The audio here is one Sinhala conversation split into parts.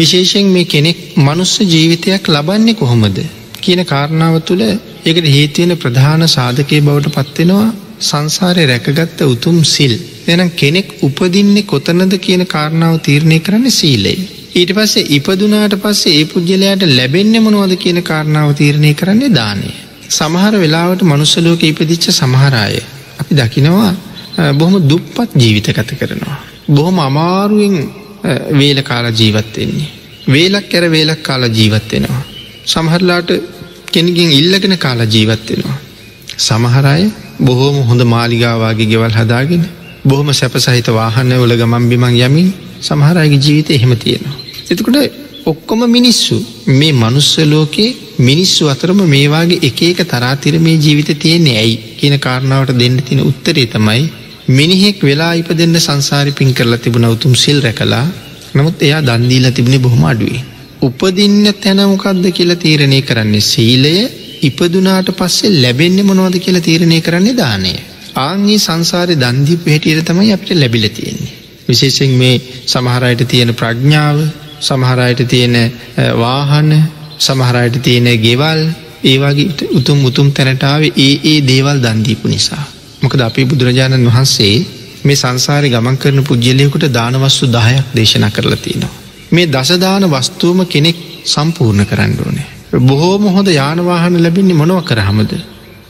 විශේෂයෙන් මේ කෙනෙක් මනුස්ස ජීවිතයක් ලබන්නේ කොහොමද කියන කාරණාව තුළ ඒකට හේතුවෙන ප්‍රධාන සාධකය බවට පත්වෙනවා සංසාරය රැකගත්ත උතුම් සිල් එනම් කෙනෙක් උපදින්නේ කොතනද කියන කාරණාව තීරණය කරන්න සීලේ. ඊට පස්සේ ඉපදුනාට පස්සේ ඒ පුද්ගලයාට ලැබෙන්න මොනවද කියන කාරණාව තීරණය කරන්නේ දානය. සමහර වෙලාවට මනුස්සලෝක ඉපදිච්ච සමහරාය. අපි දකිනවා බොහොම දුප්පත් ජීවිත ගත කරනවා. බොහොම අමාරුවෙන් වේල කාලා ජීවත්වෙන්නේ. වේලක් කැර වේලක් කාලා ජීවත්වෙනවා. සමහරලාට කෙනගින් ඉල්ලගෙන කාලා ජීවත්වෙනවා. සමහරය බොහෝම හොඳ මාලිගාවාගේ ගෙවල් හදාගෙන බොහොම සැප සහිත වාහන වල ගමන් බිමන් යමින් සමහරයගේ ජීවිතය එහෙම තියෙනවා. එතකොට ඔක්කොම මිනිස්සු මේ මනුස්ස ලෝකයේ මිනිස්සු අතරම මේවාගේ එක එක තරාතිර මේ ජීවිත තියෙන්නේ ඇයි කියන කාරණාවට දෙන්න තින උත්තරේ තමයි මිනිහෙක් වෙලා ඉප දෙන්න සංසාරි පින් කරලා තිබුණ උතුම් සිල් රැකලා නමුත් එයා දන්දීලා තිබුණේ බොහොම අඩුවේ. උපදින්න තැනමකක්ද කියලා තීරණය කරන්නේ සීලය ඉපදුනාට පස්සේ ලැබෙන්නේ මොනවද කියලා තීරණය කරන්නේ දානය. ආංගේ සංසාරය දන්දීප හැටියට තමයි අපිට ලැබිල තියෙන්නේ. විශේෂෙන් මේ සමහරයට තියෙන ප්‍රඥාව සමහරයට තියෙන වාහන සමහරයට තියෙන ගෙවල් ඒවාගේ උතුම් උතුම් තැනටාව ඒ ඒ දේවල් දන්දීපු නිසා. මොකද අපි බුදුරජාණන් වහන්සේ මේ සංසාරය ගමන් කරන පුද්ගලයකුට දානවස්සු දහයක් දේශනා කරලා තියෙනවා. මේ දසදාන වස්තුූම කෙනෙක් සම්පූර්ණ කරන්න ඕනේ. බොහෝම හොඳ යානවාහන ලැබින්නේ මොනව කරහමද.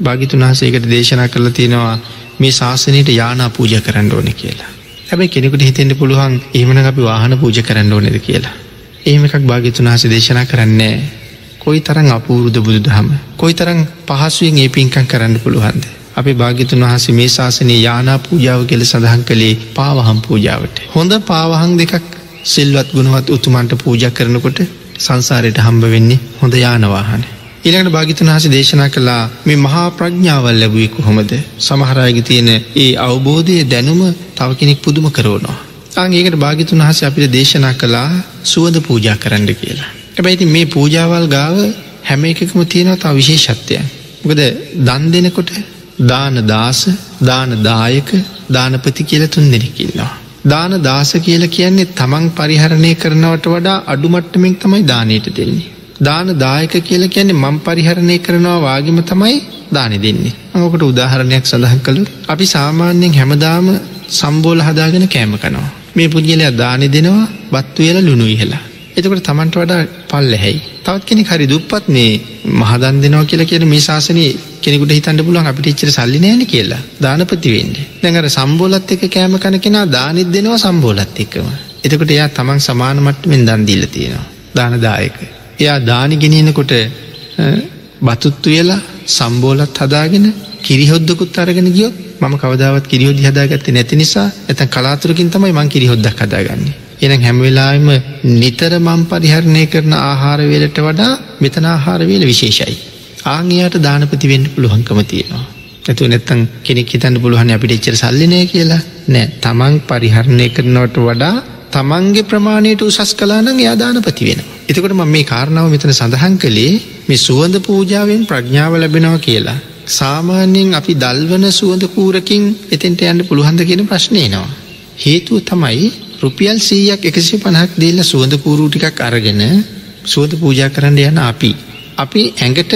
භාගිතුන් වහසේකට දේශනා කරලා තියෙනවා මේ ශාසනයට යානා පූජ කරන්න ඕන කියලා. හැබැයි කෙනෙකුට හිතෙන්ට පුළුවන් ඒමන අපි වාහන පූජ කරන්න ඕනෙද කියලා. එහෙම එකක් භාගිතුන් වහස දේශනා කරන්නේ. කොයි තරං අපූරුද බුදු දහම. කොයි තරං පහසුවෙන් ඒ පින්කං කරන්න පුළුවන්ද. අපි භාගිතුන් වහස මේ ශාසනය යානා පූජාව කෙල සඳහන් කළේ පාවහම් පූජාවට. හොඳ පාවහන් දෙකක් සිල්වත් ගුණවත් උතුමන්ට පූජ කරනකොට සංසාරයට හම්බ වෙන්නේ හොඳ යානවාහන. ඊළඟට භාගිතන් වහස දේශනා කළා මේ මහා ප්‍රඥාවල් ලැබුවේ කොහොමද සමහරයග තියෙන ඒ අවබෝධය දැනුම තව කෙනෙක් පුදුම කරවනවා. ඒකට භාගිතුන් වහස අපිට දේශනා කළා සුවද පූජා කරන්න කියලා. හැබැයිති මේ පූජාවල් ගාව හැම එකකම තියෙනව තා විශේෂත්වය. මොකද දන් දෙනකොට දාන දාස දාන දායක දානපති කියල තුන් දෙනෙකින්නවා. දාන දාස කියල කියන්නේ තමන් පරිහරණය කරනවට වඩා අඩුමට්ටමින් තමයි දානයට දෙන්නේ. දාන දායක කියල කියන්නේ මං පරිහරණය කරනවා වාගේම තමයි දානෙ දෙන්නේ. ඕකට උදාහරණයක් සඳහන් කළු අපි සාමාන්‍යයෙන් හැමදාම සම්බෝල හදාගෙන කෑම කනවා. මේ පුද්ගලයා දානෙ දෙනවා බත්තු වෙලා ලුණු ඉහලා. එතකට තමන්ට වඩා පල්ල හැයි. තවත් කෙනෙ හරි දුප්පත් මේ මහදන් දෙනවා කියලා කියන මේ ශාසනය කෙනෙකුට හිතන්න පුළුවන් අපිට ඉච්චර සල්ලි නෑන කියලා දානපති වෙන්න. දැඟර සම්බෝලත් එක කෑම කන කෙනා දානෙත් දෙනවා සම්බෝලත් එක්කම. එතකොට එයා තමන් සමාන මට්ටමෙන් දන්දීල තියෙනවා. දානදායක. එයා දානි ගෙනියනකොට බතුත්තු වෙලා සම්බෝලත් හදාගෙන කිරිහොද්දකුත් අරගෙන ගියොත් ම කවදාවත් කිරිහොදි හදාගත්තේ නැති නිසා ඇත කලාතුරකින් තමයි මං කිරිහොද්දක් හදාගන්නේ. එන හැම්වෙලාම නිතර මම් පරිහරණය කරන ආහාරවේලට වඩා මෙතන ආහාරවේල විශේෂයි. ආංයාට දානපති වෙන්න පුළුවන්කම තියෙනවා. ඇතු නැත්තන් කෙනෙක් හිතන්න පුළුවන් අපිට එච්චර සල්ලිනය කියලා නෑ තමන් පරිහරණය කරනවට වඩා තමන්ගේ ප්‍රමාණයට උසස් කලානං යාදානපති වෙන. එතකොට ම මේ කාරණාව මෙතන සඳහන් කළේ මේ සුවඳ පූජාවෙන් ප්‍රඥාව ලැබෙනව කියලා. සාමාන්‍යයෙන් අපි දල්වන සුවඳ කූරකින් එතෙන්ට යන්න පුළුහන්ද කියෙන ප්‍රශ්නයනවා. හේතුව තමයි රුපියල් සීයක් එකසි පණහක් දේල්ල සුවඳ කූරු ටිකක් අරගෙන සුවද පූජා කරන්න යන අපි. අපි ඇඟට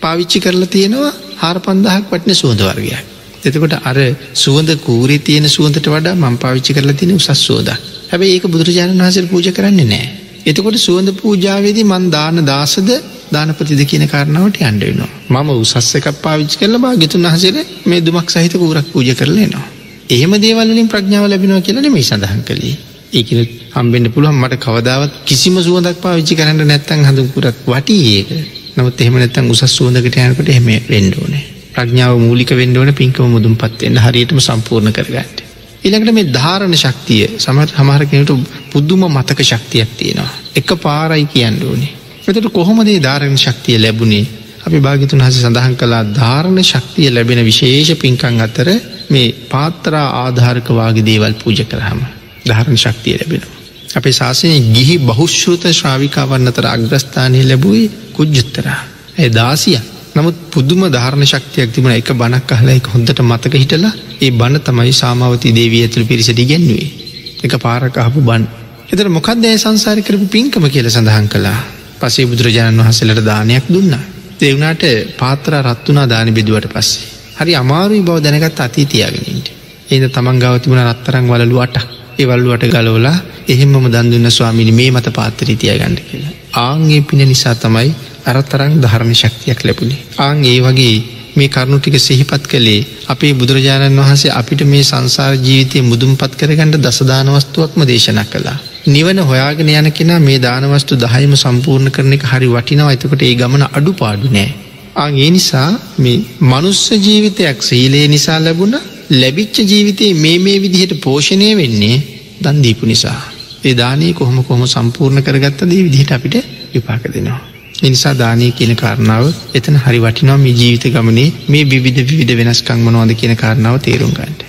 පාවිච්චි කරලා තියෙනවා හාර පන්දහක් වටන සුවඳ වර්ගයක්. එතකොට අර සුවඳ කූරේ තියෙන සුවඳට වඩා මං පාවිච්චි කරලා තියෙන උසස් සෝද. හැබැයි ඒක බුදුරජාණන් වහසර පූජ කරන්නේ නෑ. එතකොට සුවඳ පූජාවේදී මන් දාන දාසද දානපතිද කියන කාරණාවට අන්ඩවෙනවා. මම උසස්ස එකක් පාවිච්චි කරල බා ගෙතුන් වහසර මේ දුමක් සහිත කූරක් පූජ කරලනවා. එහෙම දේවල්ලින් ප්‍රඥාව ලැබෙනවා කියලන මේ සඳහන් කළේ ඒකන හම්බෙන්න්න පුළුවන් මට කවදාවත් කිසිම සුවදක් පාවිච්චි කරන්න නැත්තන් හඳුකුරත් වටි ඒක නමුත් එහෙම නැත්තන් උසස් සුවඳකට යනකට එහෙම වෙන්ඩෝනේ ප්‍රඥාව මූලික වෙන්ඩෝන පින්කම මුදුම් පත්වෙන්න හරියටම සම්පූර්ණ කරගන්නට. ඉළඟට මේ ධාරණ ශක්තිය සමත් හමහර කෙනට පුද්දුම මතක ශක්තියක් තියෙනවා. එක පාරයි කියන්න ඕනේ. එතට කොහොමදේ ධාරණ ශක්තිය ලැබුණේ අපි භාගිතුන් හස සඳහන් කලා ධාරණ ශක්තිය ලැබෙන විශේෂ පින්කං අතර මේ පාත්‍රා ආධාරකවාගේ දේවල් පූජ කරහම ධාරණ ශක්තිය ලැබෙනවා. අපේ ශාසනය ගිහි බහුශ්ෘත ශ්‍රාවිකාවන්න අතර අග්‍රස්ථානය ලැබුවේ කුජ්ජුත්තරා. ඇ දාසිය නමුත් පුදුම ධාරණ ශක්තියක් තිබුණ එක බණක් අහලා එක හොඳට මතක හිටලා ඒ බණ තමයි සාමාවති දේවී ඇතුළ පිරිසට ඉගැන්වේ. එක පාරක අහපු බන් එතර මොකක්ද ඒ සංසාර කරපු පින්කම කියල සඳහන් කළා පසේ බුදුරජාණන් වහසලට දානයක් දුන්න. දෙවුණට පාත්‍ර රත්වනා දාන බෙදුවට පස්සේ. හරි අමාරුයි බව දැනගත් අතීතියාගෙනට. ඒද තමන් ගවතිබුණ රත්තරං වලලු අටක් ඒවල්ලුවට ගලෝලා එහෙමම දන්දුන්න ස්වාමිනි මේ මත පාත්තරී තියගන්න කියලා. ආංගේ පින නිසා තමයි අරතරං ධර්ම ශක්තියක් ලැබුණේ. ආං ඒ වගේ මේ කරුණු ටික සිහිපත් කළේ අපේ බුදුරජාණන් වහන්සේ අපිට මේ සංසාර ජීවිතය මුදුම් පත් කරගන්නට දසදානවස්තුවක්ම දේශනා කළා. නිවන හොයාගෙන යන කෙනා මේ දානවස්තු දහයම සම්පූර්ණ කරන එක හරි වටිනවා එතකොට ඒ ගමන අඩු පාඩු නෑ. ආගේ නිසා මේ මනුස්ස ජීවිතයක් සීලේ නිසා ලැබුණ ලැබිච්ච ජීවිතයේ මේ මේ විදිහට පෝෂණය වෙන්නේ දන්දීපු නිසා. ඒ දානය කොහොම කොහොම සම්පූර්ණ කරගත්ත දේ විදිහට අපිට විපාක දෙනවා. එනිසා දානය කියන කාරණාව එතන හරි වටිනවා මේ ජීවිත ගමනේ මේ විවිධ විධ වෙනස්කං මනවාද කියන කාරණාව තේරුම් ගන්නට.